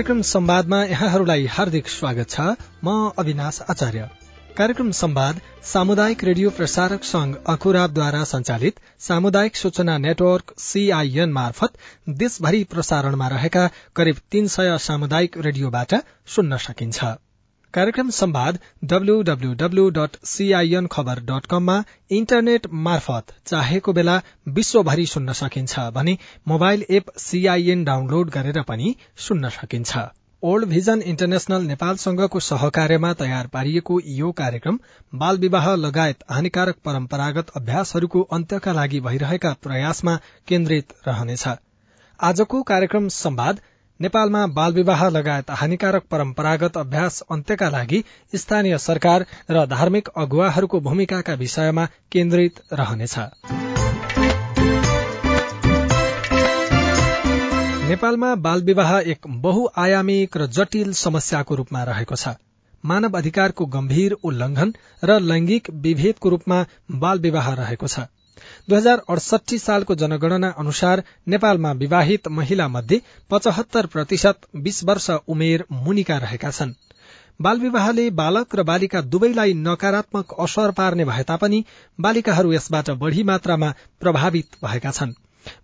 कार्यक्रम संवादमा यहाँहरूलाई हार्दिक स्वागत छ। म अविनाश आचार्य। कार्यक्रम संवाद सामुदायिक रेडियो प्रसारक संघ अखुराबद्वारा संचालित सामुदायिक सूचना नेटवर्क सीआईएन मार्फत देशभरि प्रसारणमा रहेका करिब तीन सय सामुदायिक रेडियोबाट सुन्न सकिन्छ। कार्यक्रम W W W dot CIN Khabar dot कममा इन्टरनेट मार्फत चाहेको बेला विश्वभरि सुन्न सकिन्छ भने मोबाइल एप सीआईएन डाउनलोड गरेर पनि सुन्न सकिन्छ। ओल्ड भिजन इन्टरनेशनल नेपालसँगको सहकार्यमा तयार पारिएको यो कार्यक्रम बाल विवाह लगायत हानिकारक परम्परागत अभ्यासहरूको अन्त्यका लागि भइरहेका प्रयासमा केन्द्रित रहनेछ। आजको कार्यक्रम संवाद नेपालमा बाल विवाह लगायत हानिकारक परम्परागत अभ्यास अन्त्यका लागि स्थानीय सरकार र धार्मिक अगुवाहरूको भूमिकाका विषयमा केन्द्रित रहनेछ। नेपालमा बाल विवाह एक बहुआयामिक र जटिल समस्याको रूपमा रहेको छ। मानव अधिकारको गम्भीर उल्लंघन र लैंगिक विभेदको रूपमा बाल विवाह रहेको छ। दुई हजार अडसठी सालको जनगणना अनुसार नेपालमा विवाहित महिला मध्ये पचहत्तर प्रतिशत बीस वर्ष उमेर मुनिका रहेका छन्। बाल विवाहले बालक र बालिका दुवैलाई नकारात्मक असर पार्ने भए तापनि बालिकाहरू यसबाट बढ़ी मात्रामा प्रभावित भएका छन्।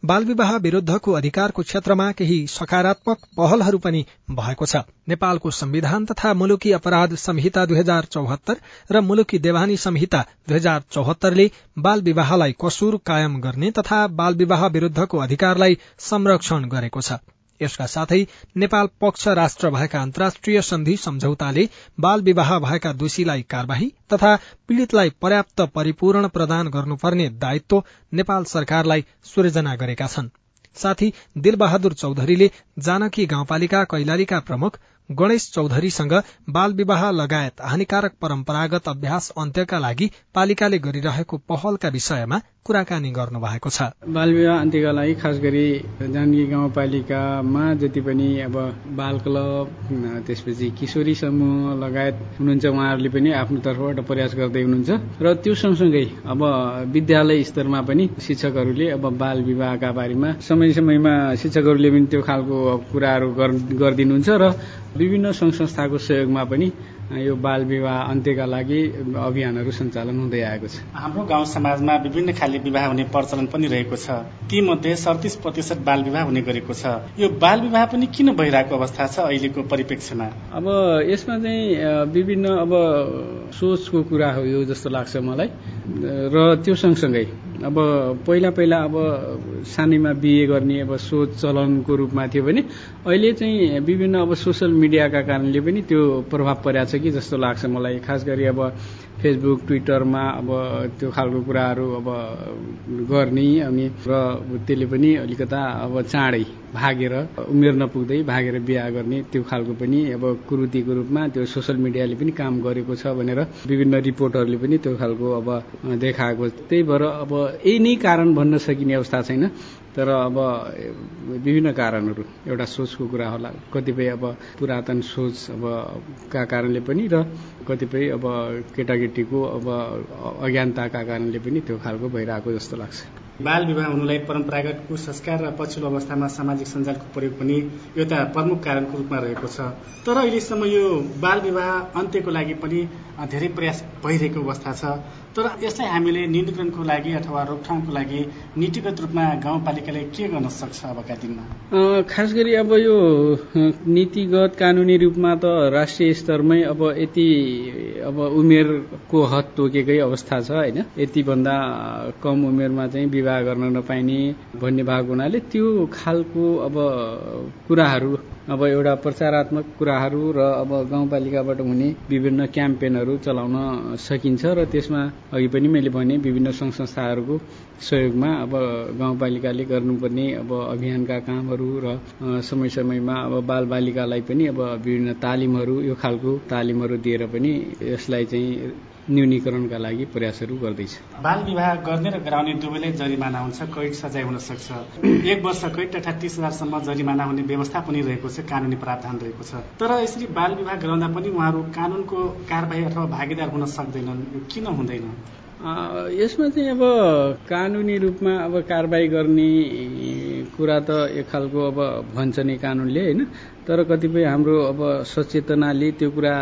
बाल विवाह विरूद्धको अधिकारको क्षेत्रमा केही सकारात्मक पहलहरू पनि भएको छ। नेपालको संविधान तथा मुलुकी अपराध संहिता दुई हजार चौहत्तर र मुलुकी देवानी संहिता दुई हजार चौहत्तरले बाल विवाहलाई कसुर कायम गर्ने तथा बाल विवाह विरूद्धको अधिकारलाई संरक्षण गरेको छ। यसका साथै नेपाल पक्ष राष्ट्र भएका अन्तर्राष्ट्रिय सन्धि सम्झौताले बाल विवाह भएका दोषीलाई कार्यवाही तथा पीड़ितलाई पर्याप्त परिपूरण प्रदान गर्नुपर्ने दायित्व नेपाल सरकारलाई सृजना गरेका छन्। साथै दिलबहादुर चौधरीले जानकी गाउँपालिका कैलालीका प्रमुख गणेश चौधरीसँग बाल विवाह लगायत हानिकारक परम्परागत अभ्यास अन्त्यका लागि पालिकाले गरिरहेको पहलका विषयमा कुराकानी गर्नु भएको छ। बाल विवाह अन्त्यका लागि खास गरी जानकी गाउँपालिकामा जति पनि अब बाल क्लब त्यसपछि किशोरी समूह लगायत हुनुहुन्छ उहाँहरूले पनि आफ्नो तर्फबाट प्रयास गर्दै हुनुहुन्छ। र त्यो सँगसँगै अब विद्यालय स्तरमा पनि शिक्षकहरूले अब बाल विवाहका बारेमा समय समयमा शिक्षकहरूले पनि त्यो खालको कुराहरू गरिदिनुहुन्छ र विभिन्न संघ संस्थाको सहयोगमा पनि यो बाल विवाह अन्त्यका लागि अभियानहरू सञ्चालन हुँदै आएको छ। हाम्रो गाउँ समाजमा विभिन्न खाले विवाह हुने प्रचलन पनि रहेको छ। ती मध्ये सडतिस प्रतिशत बाल विवाह हुने गरेको छ। यो बाल विवाह पनि किन भइरहेको अवस्था छ अहिलेको परिप्रेक्ष्यमा? अब यसमा चाहिँ विभिन्न अब सोचको कुरा हो यो जस्तो लाग्छ मलाई। र त्यो सँगसँगै अब पहिला पहिला अब सानैमा बिहे गर्ने अब सोच चलनको रूपमा थियो भने अहिले चाहिँ विभिन्न अब सोसियल मिडियाका कारणले पनि त्यो प्रभाव परेको छ कि जस्तो लाग्छ मलाई। खास गरी अब फेसबुक ट्विटरमा अब त्यो खालको कुराहरू अब गर्ने अनि र त्यसले पनि अलिकता अब चाँडै भागेर उमेर नपुग्दै भागेर बिहा गर्ने त्यो खालको पनि अब कुरुतिको रूपमा त्यो सोसियल मिडियाले पनि काम गरेको छ भनेर विभिन्न रिपोर्टहरूले पनि त्यो खालको अब देखाएको त्यही भएर अब यही नै कारण भन्न सकिने अवस्था छैन। तर अब विभिन्न कारणहरू एउटा सोचको कुरा होला। कतिपय अब पुरातन सोच अब का कारणले पनि र कतिपय अब केटाकेटीको अब अज्ञानताका कारणले पनि त्यो खालको भइरहेको जस्तो लाग्छ। बाल विवाह हुनुलाई परम्परागत कुसंस्कार र पछिल्लो अवस्थामा सामाजिक सञ्जालको प्रयोग पनि एउटा प्रमुख कारणको रूपमा रहेको छ। तर अहिलेसम्म यो बाल विवाह अन्त्यको लागि पनि धेरै प्रयास भइरहेको अवस्था छ। तर यसलाई हामीले न्यूनीकरणको लागि अथवा रोकथामको लागि नीतिगत रूपमा गाउँपालिकाले के गर्न सक्छ अबका दिनमा? खास गरी अब यो नीतिगत कानुनी रूपमा त राष्ट्रिय स्तरमै अब यति अब उमेरको हद तोकेकै अवस्था छ होइन? यतिभन्दा कम उमेरमा चाहिँ विवाह गर्न नपाइने भन्ने भएको हुनाले त्यो खालको अब कुराहरू अब एउटा प्रचारात्मक कुराहरू र अब गाउँपालिकाबाट हुने विभिन्न क्याम्पेनहरू चलाउन सकिन्छ र त्यसमा अघि पनि मैले भने विभिन्न सङ्घ संस्थाहरूको सहयोगमा अब गाउँपालिकाले गर्नुपर्ने अब अभियानका कामहरू र समय समयमा अब बालबालिकालाई पनि अब विभिन्न तालिमहरू यो खालको तालिमहरू दिएर पनि यसलाई चाहिँ न्यूनीकरणका लागि प्रयासहरू गर्दैछ। बाल विवाह गर्ने र गराउने दुवैलाई जरिमाना हुन्छ कैद सजाय हुन सक्छ। एक वर्ष कैद तथा तीस हजारसम्म जरिमाना हुने व्यवस्था पनि रहेको छ कानुनी प्रावधान रहेको छ। तर यसरी बाल विवाह गराउँदा पनि उहाँहरू कानुनको कारवाही अथवा भागीदार हुन सक्दैनन् किन हुँदैन? यसमा चाहिँ अब कानुनी रूपमा अब कारवाही गर्ने कुरा त एक खालको अब भन्छ नि कानुनले होइन। तर कतिपय हाम्रो अब सचेतनाले त्यो कुरा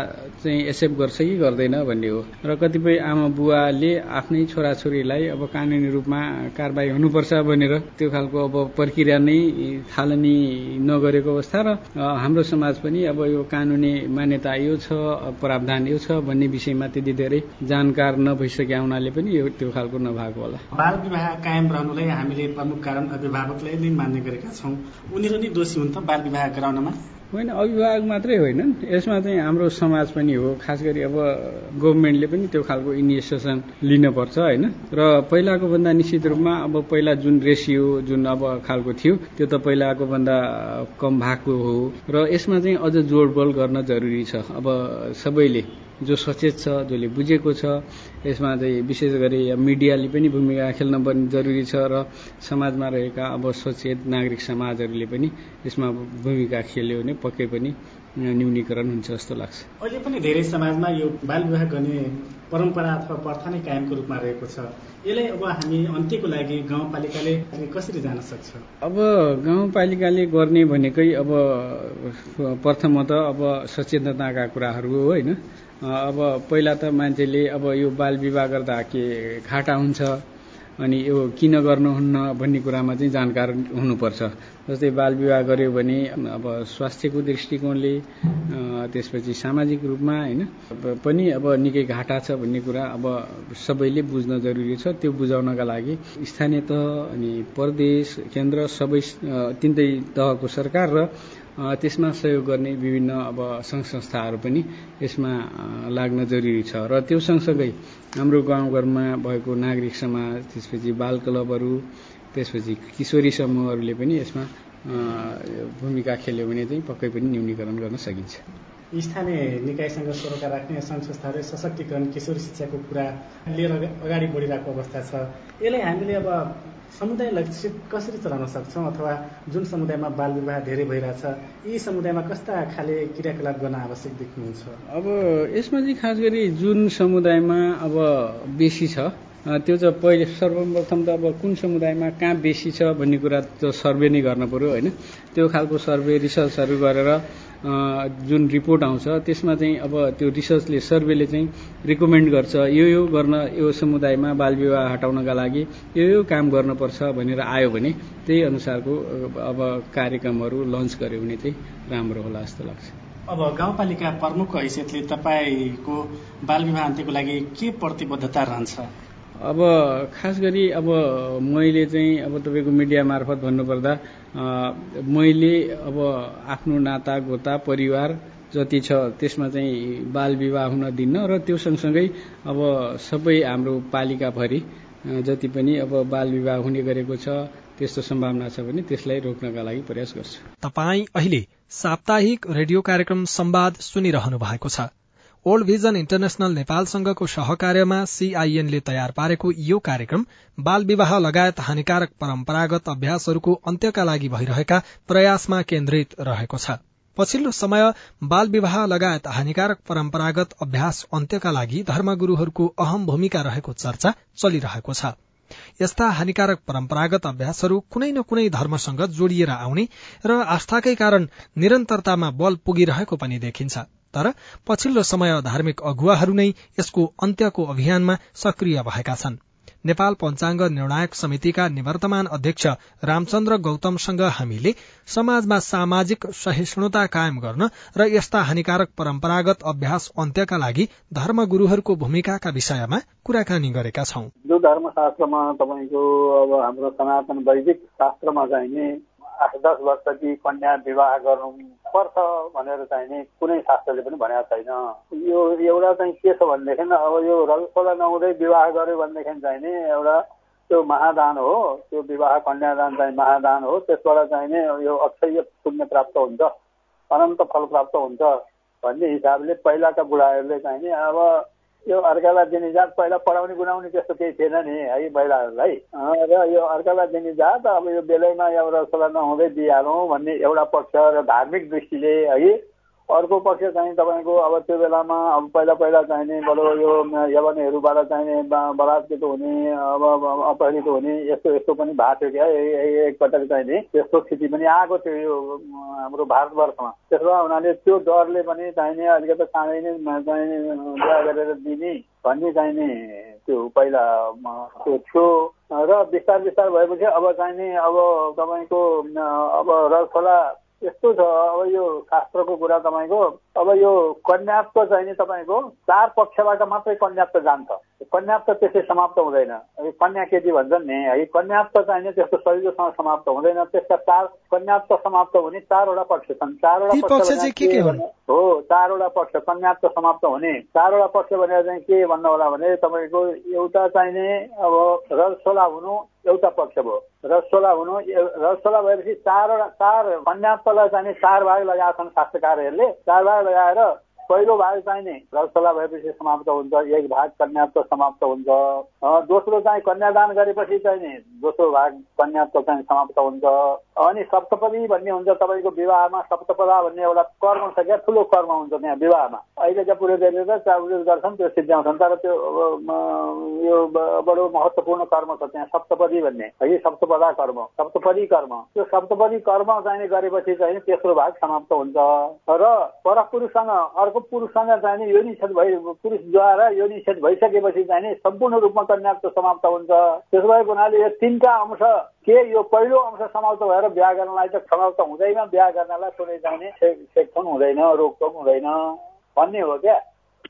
चाहिँ एक्सेप्ट गर्छ कि गर्दैन भन्ने हो। र कतिपय आमा बुवाले आफ्नै छोराछोरीलाई अब कानुनी रूपमा कारवाही हुनुपर्छ भनेर त्यो खालको अब प्रक्रिया नै थालनी नगरेको अवस्था र हाम्रो समाज पनि अब यो कानुनी मान्यता यो छ प्रावधान यो छ भन्ने विषयमा त्यति धेरै जानकार नभइसकेका हुनाले पनि यो त्यो खालको नभएको होला। बाल विवाह कायम रहनुलाई हामीले प्रमुख कारण अभिभावकलाई नै मान्ने गरेका छौँ। उनीहरू नै दोषी हुन् त बाल विवाह गराउनमा? होइन अभिभावक मात्रै होइन। यसमा चाहिँ हाम्रो समाज पनि हो खास गरी अब गभर्मेन्टले पनि त्यो खालको इनिसिएसन लिनुपर्छ होइन। र पहिलाको भन्दा निश्चित रूपमा अब पहिला जुन रेसियो जुन अब खालको थियो त्यो त पहिलाको भन्दा कम भएको हो। र यसमा चाहिँ अझ जोडबोल गर्न जरुरी छ। अब सबैले जो सचेत छ जसले बुझेको छ यसमा चाहिँ विशेष गरी मिडियाले पनि भूमिका खेल्न पनि जरुरी छ र समाजमा रहेका अब सचेत नागरिक समाजहरूले पनि यसमा भूमिका खेल्यो भने पक्कै पनि न्यूनीकरण हुन्छ जस्तो लाग्छ। अहिले पनि धेरै समाजमा यो बाल विवाह गर्ने परम्परा अथवा प्रथा नै कायमको रूपमा रहेको छ। यसलाई अब हामी अन्त्यको लागि गाउँपालिकाले कसरी जान सक्छ? अब गाउँपालिकाले गर्ने भनेकै अब प्रथमत अब सचेतनताका कुराहरू हो होइन? अब पहिला त मान्छेले अब यो बाल विवाह गर्दा के घाटा हुन्छ अनि यो किन गर्नुहुन्न भन्ने कुरामा चाहिँ जानकार हुनुपर्छ। जस्तै बाल विवाह गर्यो भने अब स्वास्थ्यको दृष्टिकोणले त्यसपछि सामाजिक रूपमा होइन पनि अब निकै घाटा छ भन्ने कुरा अब सबैले बुझ्न जरुरी छ। त्यो बुझाउनका लागि स्थानीय तह अनि प्रदेश केन्द्र सबै तिनटै तहको सरकार र त्यसमा सहयोग गर्ने विभिन्न अब सङ्घ संस्थाहरू पनि यसमा लाग्न जरुरी छ। र त्यो सँगसँगै हाम्रो गाउँघरमा भएको नागरिक समाज त्यसपछि बाल क्लबहरू त्यसपछि किशोरी समूहहरूले पनि यसमा भूमिका खेल्यो भने चाहिँ पक्कै पनि न्यूनीकरण गर्न सकिन्छ। स्थानीय निकायसँग सरोकार राख्ने सङ्घ संस्थाहरू सशक्तिकरण किशोरी शिक्षाको कुरा लिएर अगाडि बढिरहेको अवस्था छ। यसलाई हामीले अब समुदाय लक्षित कसरी चलाउन सक्छौँ अथवा जुन समुदायमा बाल विवाह धेरै भइरहेछ यी समुदायमा कस्ता खाले क्रियाकलाप गर्न आवश्यक देख्नुहुन्छ? अब यसमा चाहिँ खास गरी जुन समुदायमा अब बेसी छ त्यो चाहिँ पहिले सर्वप्रथम त अब कुन समुदायमा कहाँ बेसी छ भन्ने कुरा त सर्वे नै गर्नु पऱ्यो होइन? त्यो खालको सर्वे रिसर्चहरू गरेर जुन रिपोर्ट आउँछ त्यसमा चाहिँ अब त्यो रिसर्चले सर्वेले चाहिँ रिकमेन्ड गर्छ यो यो गर्न यो समुदायमा बाल विवाह हटाउनका लागि यो यो काम गर्नुपर्छ भनेर आयो भने त्यही अनुसारको अब कार्यक्रमहरू लन्च गर्यो भने चाहिँ राम्रो होला जस्तो लाग्छ। अब गाउँपालिका प्रमुखको हैसियतले तपाईँको बाल विवाह अन्त्यको लागि के प्रतिबद्धता रहन्छ? अब खास गरी अब मैले चाहिँ अब तपाईँको मिडिया मार्फत भन्नुपर्दा मैले अब आफ्नो नाता गोता परिवार जति छ त्यसमा चाहिँ बाल विवाह हुन दिन्न र त्यो सँगसँगै अब सबै हाम्रो पालिकाभरि जति पनि अब बाल विवाह हुने गरेको छ त्यस्तो सम्भावना छ भने त्यसलाई रोक्नका लागि प्रयास गर्छु। तपाईँ अहिले साप्ताहिक रेडियो कार्यक्रम संवाद सुनिरहनु भएको छ। ओल्ड भिजन इन्टरनेशनल नेपालसँगको सहकार्यमा सीआईएनले तयार पारेको यो कार्यक्रम बाल विवाह लगायत हानिकारक परम्परागत अभ्यासहरूको अन्त्यका लागि भइरहेका प्रयासमा केन्द्रित रहेको छ। पछिल्लो समय बाल विवाह लगायत हानिकारक परम्परागत अभ्यास अन्त्यका लागि धर्मगुरूहरूको अहम भूमिका रहेको चर्चा चलिरहेको छ। यस्ता हानिकारक परम्परागत अभ्यासहरू कुनै न कुनै धर्मसँग जोडिएर आउने र आस्थाकै कारण निरन्तरतामा बल पुगिरहेको पनि देखिन्छ। तर पछिल्लो समय धार्मिक अगुवाहरू नै यसको अन्त्यको अभियानमा सक्रिय भएका छन्। नेपाल पञ्चाङ्ग निर्णायक समितिका निवर्तमान अध्यक्ष रामचन्द्र गौतमसँग हामीले समाजमा सामाजिक सहिष्णुता कायम गर्न र यस्ता हानिकारक परम्परागत अभ्यास अन्त्यका लागि धर्मगुरूहरूको भूमिकाका विषयमा कुराकानी गरेका छौं। जो धर्मशास्त्रमा तपाईँको अब हाम्रो सनातन वैदिक शास्त्रमा चाहिने आठ दस वर्षकी कन्या विवाह गर्नु पर्छ भनेर चाहिँ नि कुनै शास्त्रले पनि भनेको छैन। यो एउटा चाहिँ के छ भनेदेखि अब यो रजस्वला नहुँदै विवाह गर्यो भनेदेखि नि एउटा त्यो महादान हो त्यो विवाह कन्यादान चाहिँ महादान हो त्यसबाट नि यो अक्षय पुण्य प्राप्त हुन्छ अनन्त फल प्राप्त हुन्छ भन्ने हिसाबले पहिलाका बुढाहरूले चाहिँ नि अब यो अर्कालाई दिने जात पहिला पढाउने गुनाउने त्यस्तो केही थिएन नि है महिलाहरूलाई। र यो अर्कालाई दिने जात अब यो बेलैमा एउटा सल्लाह नहुँदै दिइहालौँ भन्ने एउटा पक्ष र धार्मिक दृष्टिले है अर्को पक्ष चाहिँ तपाईँको अब त्यो बेलामा अब पहिला पहिला चाहिने बडो यो यवनीहरूबाट चाहिने बलात्कृत हुने अब अपहरित हुने यस्तो यस्तो पनि भएको थियो क्या। एकपटक चाहिने त्यस्तो स्थिति पनि आएको थियो यो हाम्रो भारतवर्षमा। त्यसो भए हुनाले त्यो डरले पनि चाहिने अलिकति चाँडै नै चाहिने बिहा गरेर दिने भन्ने चाहिने त्यो पहिला त्यो थियो। र बिस्तार बिस्तार भएपछि अब चाहिने अब तपाईँको अब रसखोला यस्तो छ अब यो शास्त्रको कुरा तपाईँको अब यो कन्यात्व चाहिँ नि तपाईँको चार पक्षबाट मात्रै कन्यात्व जान्छ। कन्यात्व त्यसै समाप्त हुँदैन। कन्या केटी भन्छन् नि है कन्यात्व चाहिने त्यस्तो सजिलोसँग समाप्त हुँदैन। त्यसका चार कन्यात्व समाप्त हुने चारवटा पक्ष छन्। चारवटा पक्ष हो चारवटा पक्ष कन्यात्व समाप्त हुने। चारवटा पक्ष भनेर चाहिँ के भन्नु होला भने तपाईँको एउटा चाहिने अब रसोला हुनु एउटा पक्ष भयो। रसोला हुनु रसोला भएपछि चारवटा चार कन्यात्वलाई चाहिने चार भाग लगाएका छन् शास्त्रकारहरूले। चार भाग लगाएर पहिलो भाग चाहिने रसोला भएपछि समाप्त हुन्छ एक भाग कन्यात्व समाप्त हुन्छ। दोस्रो चाहिँ कन्यादान गरेपछि चाहिने दोस्रो भाग कन्यात्व चाहिँ समाप्त हुन्छ। अनि सप्तपदी भन्ने हुन्छ तपाईँको विवाहमा सप्तपदा भन्ने एउटा कर्म छ क्या ठुलो कर्म हुन्छ त्यहाँ विवाहमा। अहिले चाहिँ पुरोहितहरूले त चाउज गर्छन् त्यो सिद्ध्याउँछन् तर त्यो यो बडो महत्वपूर्ण कर्म छ त्यहाँ सप्तपदी भन्ने। है सप्तपदा कर्म सप्तपदी कर्म। त्यो सप्तपदी कर्म चाहिने गरेपछि चाहिँ तेस्रो भाग समाप्त हुन्छ। र परपुरुषसँग अर्को पुरुषसँग चाहिने यो निषेध भइ पुरुषद्वारा यो निषेध भइसकेपछि चाहिने सम्पूर्ण रूपमा कन्यात्व समाप्त हुन्छ। त्यसो भएको हुनाले यो तिनका अंश के यो पहिलो अंश समाप्त भएर बिहा गर्नलाई त समाप्त हुँदैन बिहा गर्नलाई कुनै चाहिने सेक्सन हुँदैन रोकटोक हुँदैन भन्ने हो क्या?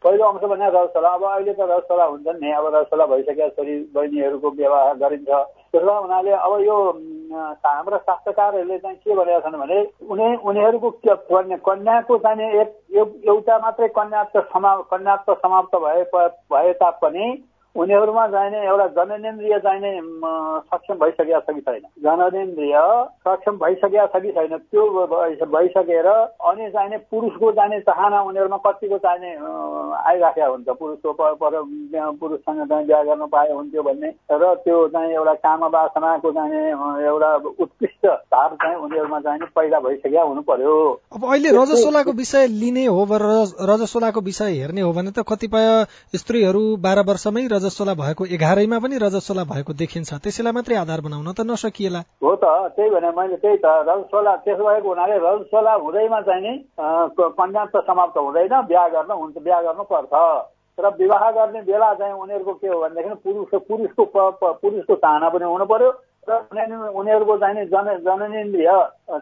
पहिलो अंश भने रसोला अब अहिले त रसोला हुन्छन् नि। अब रसोला भइसक्यो छोरी बहिनीहरूको विवाह गरिन्छ। त्यसो हुनाले अब यो हाम्रा शास्त्रकारहरूले चाहिँ के भनेका छन् भने उनी उनीहरूको कन्या कन्याको चाहिँ एक एउटा मात्रै कन्यात्व समा कन्यात्व समाप्त भए भए तापनि उनीहरूमा चाहिने एउटा जननेन्द्रिय चाहिने सक्षम भइसकेका छ कि छैन? जननेन्द्रिय सक्षम भइसकेका छ कि छैन? त्यो भइसकेर अनि चाहिने पुरुषको चाहिने चाहना उनीहरूमा कतिको चाहिने आइराखेका हुन्छ? पुरुषको पर पुरुषसँग चाहिँ बिहा गर्न पाए हुन्थ्यो भन्ने। र त्यो चाहिँ एउटा काम वासनाको चाहिने एउटा उत्कृष्ट भाव चाहिँ उनीहरूमा चाहिने पैदा भइसकेका हुनु पर्यो। अब अहिले रजस्वलाको विषय लिने हो रजस्वलाको विषय हेर्ने हो भने त कतिपय स्त्रीहरू बाह्र वर्षमै रज रजस्वला भएको एघारैमा पनि रजस्वला भएको देखिन्छ। त्यसैलाई मात्रै आधार बनाउन त नसकिएला। हो त त्यही भने मैले त्यही त रजस्वला त्यसो भएको हुनाले रजस्वला हुँदैमा चाहिँ नि कन्या त समाप्त हुँदैन बिहा गर्न हुन्छ बिहा गर्नु पर्छ। र विवाह गर्ने बेला चाहिँ उनीहरूको के हो भनेदेखि पुरुष पुरुषको पुरुषको चाहना पनि हुनु पर्यो र उनीहरूको चाहिने जन जननेन्द्रिय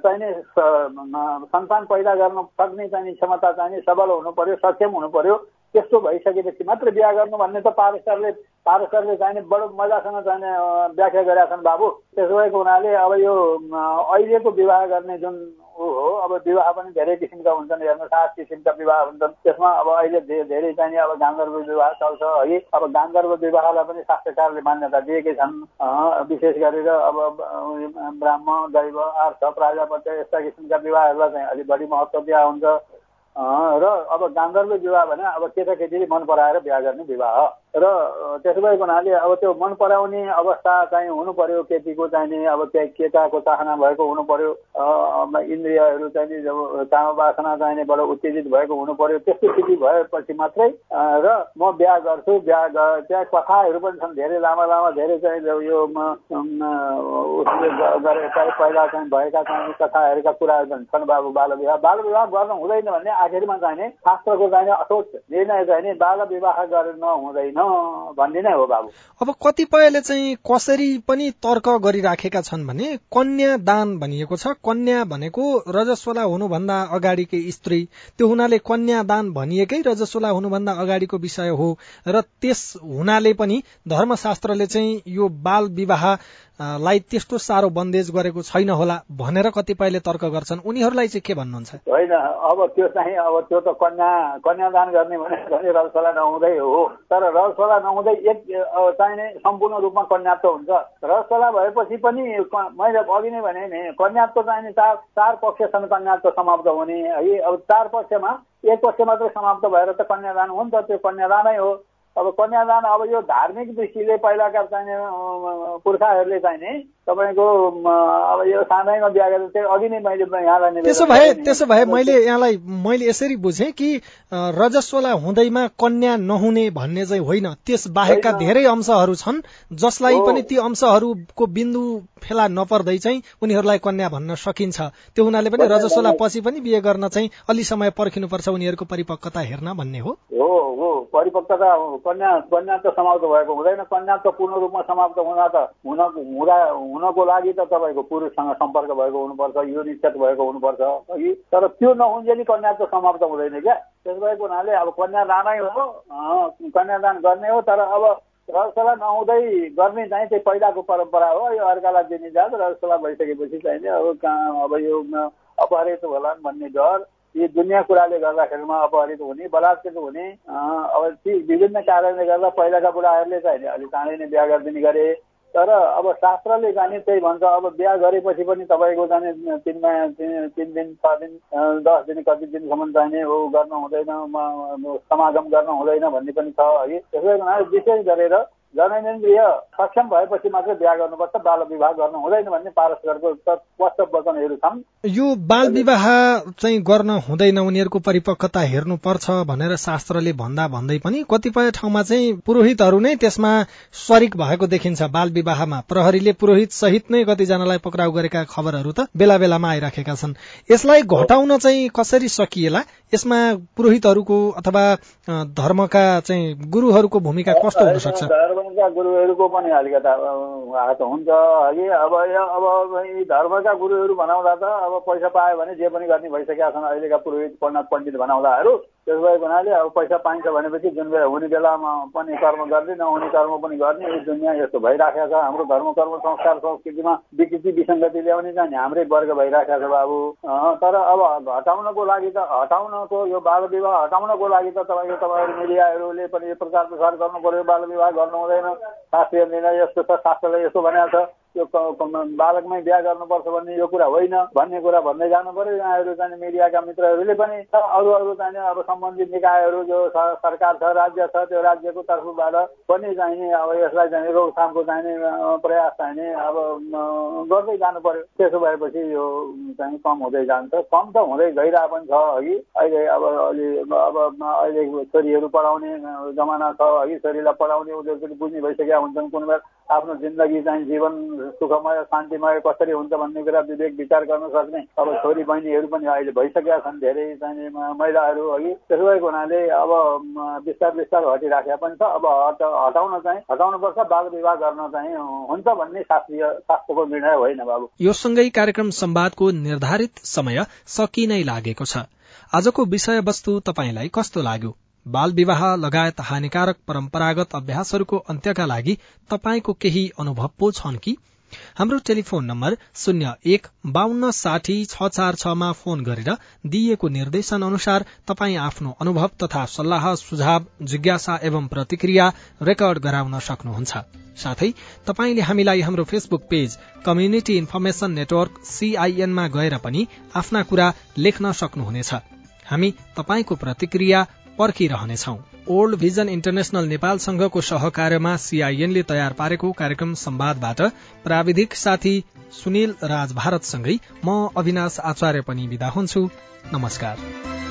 चाहिने सन्तान पैदा गर्न सक्ने चाहिने क्षमता चाहिने सबल हुनु पर्यो सक्षम हुनु पर्यो। त्यस्तो भइसकेपछि मात्र बिहा गर्नु भन्ने त पारसरले पारसरले चाहिने बडो मजासँग चाहिने व्याख्या गरेका छन् बाबु। त्यसो भएको हुनाले अब यो अहिलेको विवाह गर्ने जुन हो अब विवाह पनि धेरै किसिमका हुन्छन् हेर्नु सात किसिमका विवाह हुन्छन्। त्यसमा अब अहिले धेरै चाहिने अब गान्धर्व विवाह चल्छ है। अब गान्धर्व विवाहलाई पनि शास्त्रकारले मान्यता दिएकै छन्। विशेष गरेर अब ब्राह्मण दैव आर्थ प्राजापत्य यस्ता किसिमका विवाहहरूलाई चाहिँ अलिक बढी महत्त्व दिया हुन्छ। र अब गान्धर्व विवाह भने अब केटाकेटीले मन पराएर बिहा गर्ने विवाह र त्यसो भएको हुनाले अब त्यो मन पराउने अवस्था चाहिँ हुनु पर्यो केटीको चाहिने अब त्यहाँ केटाको चाहना भएको हुनु पर्यो इन्द्रियहरू चाहिँ जब काम वासना चाहिने बडो उत्तेजित भएको हुनु पर्यो त्यस्तो स्थिति भएपछि मात्रै र म बिहा गर्छु बिहा त्यहाँ कथाहरू पनि छन् धेरै लामा लामा धेरै चाहिँ यो उसले गरे पहिला चाहिँ भएका चाहिँ कथाहरूका कुराहरू छन् बाबु बाल विवाह। बाल विवाह गर्नु हुँदैन भने आखिरमा चाहिने शास्त्रको चाहिने अठोट निर्णय चाहिने बाल विवाह गर्न हुँदैन भन्ने नै हो बाबु। अब कतिपयले चाहिँ कसरी पनि तर्क गरिराखेका छन् भने कन्या दान भनिएको छ। कन्या भनेको रजस्वला हुनुभन्दा अगाडिकै स्त्री। त्यो हुनाले कन्या दान भनिएकै रजस्वला हुनुभन्दा अगाडिको विषय हो। र त्यस हुनाले पनि धर्मशास्त्रले चाहिँ यो बाल विवाह लाई त्यस्तो साह्रो बन्देज गरेको छैन होला भनेर कतिपयले तर्क गर्छन्। उनीहरूलाई चाहिँ के भन्नुहुन्छ? होइन अब त्यो चाहिँ अब त्यो त कन्या कन्यादान गर्ने भने रजसला नहुँदै हो। तर रजसला नहुँदै एक चाहिने सम्पूर्ण रूपमा कन्यात्व हुन्छ। रजसला भएपछि पनि मैले अघि नै भने नि कन्यात्व चाहिने चार चार पक्ष छन् कन्यात्व समाप्त हुने। है अब चार पक्षमा एक पक्ष मात्रै समाप्त भएर त कन्यादान हुन्छ त्यो कन्यादानै हो। अब कन्यादान अब यो धार्मिक दृष्टिले पहिलाका चाहिने पुर्खाहरूले चाहिने तपाईँको अब यो सानैमा बिहा गरेर चाहिँ अघि नै मैले यहाँलाई त्यसो भए त्यसो भए मैले यहाँलाई मैले यसरी बुझेँ कि रजस्वला हुँदैमा कन्या नहुने भन्ने चाहिँ होइन। त्यस बाहेकका धेरै अंशहरू छन् जसलाई पनि ती अंशहरूको बिन्दु फेला नपर्दै चाहिँ उनीहरूलाई कन्या भन्न सकिन्छ। त्यो हुनाले पनि रजस्वला पछि पनि बिहे गर्न चाहिँ अलि समय पर्खिनुपर्छ उनीहरूको परिपक्वता हेर्न भन्ने हो। परिपक्वता कन्या कन्या त समाप्त भएको हुँदैन। कन्या त पूर्ण रूपमा समाप्त हुँदा त हुन हुँदा हुनको लागि त तपाईँको पुरुषसँग सम्पर्क भएको हुनुपर्छ यो निश्चित भएको हुनुपर्छ। अघि तर त्यो नहुन्जेली कन्या त समाप्त हुँदैन क्या। त्यस भएको हुनाले अब कन्यादानै हो कन्यादान गर्ने हो तर अब रसला नहुँदै गर्ने चाहिँ त्यही पहिलाको परम्परा हो। यो अर्कालाई दिने जात रसला भइसकेपछि चाहिँ अब कहाँ अब यो अपहरित होला भन्ने डर। यी दुनियाँ कुराले गर्दाखेरिमा अपहरित हुने बलात्कृत हुने। अब ती विभिन्न कारणले गर्दा पहिलाका बुढाहरूले चाहिँ अलिक चाँडै नै बिहा गरिदिने गरे। तर अब शास्त्रले जाने त्यही भन्छ अब बिहा गरेपछि पनि तपाईँको जाने तिनमा तिन दिन छ दिन दस दिन कति दिनसम्म चाहिने हो गर्न हुँदैन समागम गर्न हुँदैन भन्ने पनि छ है। त्यसै हुनाले विशेष गरेर जननेन्द्रिय सक्षम भएपछि मात्रै बिहा गर्नुपर्छ बाल विवाह गर्नु हुँदैन भन्ने पारस्परको स्पष्ट वचनहरू छन्। यो बाल विवाह चाहिँ गर्न हुँदैन उनीहरूको परिपक्वता हेर्नुपर्छ भनेर शास्त्रले भन्दा भन्दै पनि कतिपय ठाउँमा चाहिँ पुरोहितहरू नै त्यसमा शरिक भएको देखिन्छ। बाल विवाहमा प्रहरीले पुरोहित सहित नै कतिजनालाई पक्राउ गरेका खबरहरू त बेला बेलामा आइराखेका छन्। यसलाई घटाउन चाहिँ कसरी सकिएला? यसमा पुरोहितहरूको अथवा धर्मका चाहिँ गुरुहरूको भूमिका कस्तो हुन सक्छ? धर्मका गुरुहरूको पनि अलिकता हात हुन्छ है अब अब धर्मका गुरुहरू भनाउँदा त अब पैसा पायो भने जे पनि गर्ने भइसकेका छन् अहिलेका पुरोहित पण्डित पण्डित भनाउँदाहरू त्यसो भएको हुनाले अब पैसा पाइन्छ भनेपछि जुन बेला हुने बेलामा पनि कर्म गर्ने नहुने कर्म पनि गर्ने यो दुनियाँ यस्तो भइराखेको छ। हाम्रो धर्म कर्म संस्कार संस्कृतिमा विकृति विसङ्गति ल्याउने चाहिँ हाम्रै वर्ग भइराखेको छ बाबु। तर अब हटाउनको लागि त हटाउनको यो बाल विवाह हटाउनको लागि त तपाईँको तपाईँहरू मिडियाहरूले पनि यो प्रचार प्रसार गर्नु पर्यो। बाल विवाह गर्नु हुँदैन शास्त्रीय निर्णय यस्तो छ शास्त्रले यस्तो भनेको छ। यो बालकमै बिहा गर्नुपर्छ भन्ने यो कुरा होइन। भन्ने कुरा भन्दै जानु पर्यो यहाँहरू चाहिँ मिडियाका मित्रहरूले पनि अरू अरू चाहिँ अब सम्बन्धित निकायहरू जो सरकार छ राज्य छ त्यो राज्यको तर्फबाट पनि चाहिने अब यसलाई चाहिँ रोकथामको चाहिने प्रयास चाहिने अब गर्दै जानु पर्यो त्यसो भएपछि यो चाहिँ कम हुँदै जान्छ। कम त हुँदै गइरहेको पनि छ अघि। अहिले अब अलि अब अहिले छोरीहरू पढाउने जमाना छ अघि। छोरीलाई पढाउने उनीहरू पनि बुझ्ने भइसकेका हुन्छन्। कुनै बेला आफ्नो जिन्दगी चाहिँ जीवन सुखमय शान्तिमय कसरी हुन्छ भन्ने कुरा विवेक विचार गर्न सक्ने। अब छोरी बहिनीहरू पनि अहिले भइसकेका छन् धेरै चाहिँ महिलाहरू अघि। त्यसो भएको हुनाले अब बिस्तार बिस्तार हटिराखेका पनि छ। अब हट हटाउन चाहिँ हटाउनुपर्छ बाल विवाह गर्न चाहिँ हुन्छ भन्ने शास्त्रीय शास्त्रको निर्णय होइन बाबु। यो सँगै कार्यक्रम सम्वादको निर्धारित समय सकि नै लागेको छ। आजको विषयवस्तु तपाईँलाई कस्तो लाग्यो? बाल विवाह लगायत हानिकारक परम्परागत अभ्यासहरूको अन्त्यका लागि तपाईँको केही अनुभव पो छन् कि? हाम्रो टेलिफोन नम्बर शून्य एक बान्न साठी छ चार छमा फोन गरेर दिइएको निर्देशन अनुसार तपाईँ आफ्नो अनुभव तथा सल्लाह सुझाव जिज्ञासा एवं प्रतिक्रिया रेकर्ड गराउन सक्नुहुन्छ। साथै तपाईँले हामीलाई हाम्रो Facebook page community information network सीआईएनमा गएर पनि आफ्ना कुरा लेख्न सक्नुहुनेछ। हामी तपाईँको प्रतिक्रिया पर्खिरहनेछौ। ओल्ड भिजन इन्टरनेशनल नेपाल संघको सहकार्यमा सीआईएनले तयार पारेको कार्यक्रम सम्वादबाट प्राविधिक साथी सुनिल राज भारतसँगै म अविनाश आचार्य पनि विदा हुन्छु। नमस्कार।